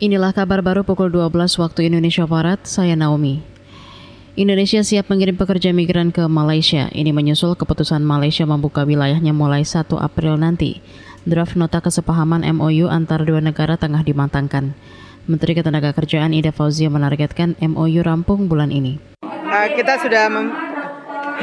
Inilah kabar baru pukul 12 waktu Indonesia Barat, saya Naomi. Indonesia siap mengirim pekerja migran ke Malaysia. Ini menyusul keputusan Malaysia membuka wilayahnya mulai 1 April nanti. Draft nota kesepahaman MOU antar dua negara tengah dimatangkan. Menteri Ketenagakerjaan Ida Fauzia menargetkan MOU rampung bulan ini. Uh, kita sudah mem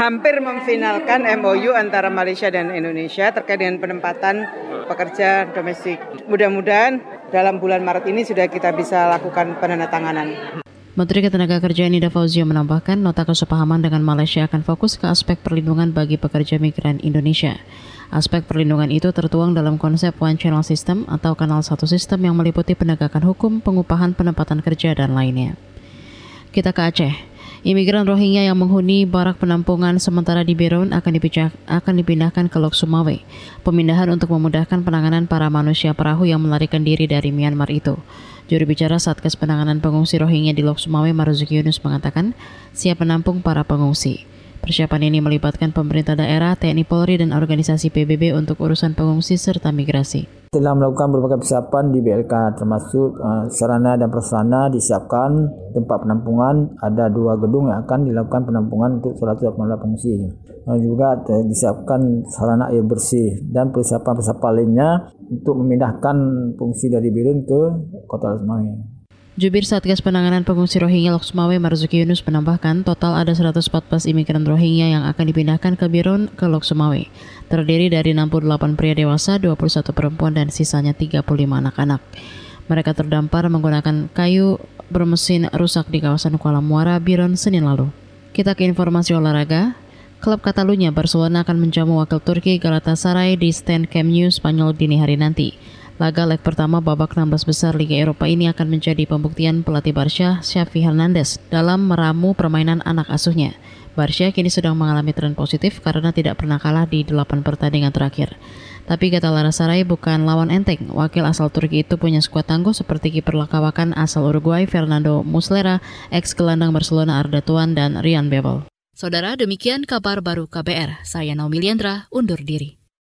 hampir memfinalkan MOU antara Malaysia dan Indonesia terkait dengan penempatan pekerja domestik. Mudah-mudahan dalam bulan Maret ini sudah kita bisa lakukan penandatanganan. Menteri Ketenagakerjaan Ida Fauzia menambahkan nota kesepahaman dengan Malaysia akan fokus ke aspek perlindungan bagi pekerja migran Indonesia. Aspek perlindungan itu tertuang dalam konsep One Channel System atau kanal satu sistem yang meliputi penegakan hukum, pengupahan, penempatan kerja, dan lainnya. Kita ke Aceh. Imigran Rohingya yang menghuni barak penampungan sementara di Beron akan, akan dipindahkan ke Lok Sumawe. Pemindahan untuk memudahkan penanganan para manusia perahu yang melarikan diri dari Myanmar itu. Juru bicara Satgas Penanganan Pengungsi Rohingya di Lok Sumawe Marzuki Yunus mengatakan siap menampung para pengungsi. Persiapan ini melibatkan pemerintah daerah, TNI Polri, dan organisasi PBB untuk urusan pengungsi serta migrasi telah melakukan berbagai persiapan di BLK termasuk uh, sarana dan prasarana disiapkan tempat penampungan ada dua gedung yang akan dilakukan penampungan untuk 180 pengungsi dan juga disiapkan sarana air bersih dan persiapan-persiapan lainnya untuk memindahkan pengungsi dari Birun ke Kota Lasmai. Jubir Satgas Penanganan Pengungsi Rohingya Lok Sumawe Marzuki Yunus menambahkan total ada 114 imigran Rohingya yang akan dipindahkan ke Biron ke Lok Sumawe. Terdiri dari 68 pria dewasa, 21 perempuan, dan sisanya 35 anak-anak. Mereka terdampar menggunakan kayu bermesin rusak di kawasan Kuala Muara, Biron, Senin lalu. Kita ke informasi olahraga. Klub Catalunya Barcelona akan menjamu wakil Turki Galatasaray di stand Camp Nou Spanyol dini hari nanti. Laga leg pertama babak 16 besar Liga Eropa ini akan menjadi pembuktian pelatih Barca, Xavi Hernandez, dalam meramu permainan anak asuhnya. Barca kini sedang mengalami tren positif karena tidak pernah kalah di 8 pertandingan terakhir. Tapi kata Larassaray bukan lawan enteng. Wakil asal Turki itu punya skuad tangguh seperti kiper lakawakan asal Uruguay Fernando Muslera, ex gelandang Barcelona Arda Tuan dan Rian Bebel. Saudara, demikian kabar baru KBR. Saya Naomi Liandra, undur diri.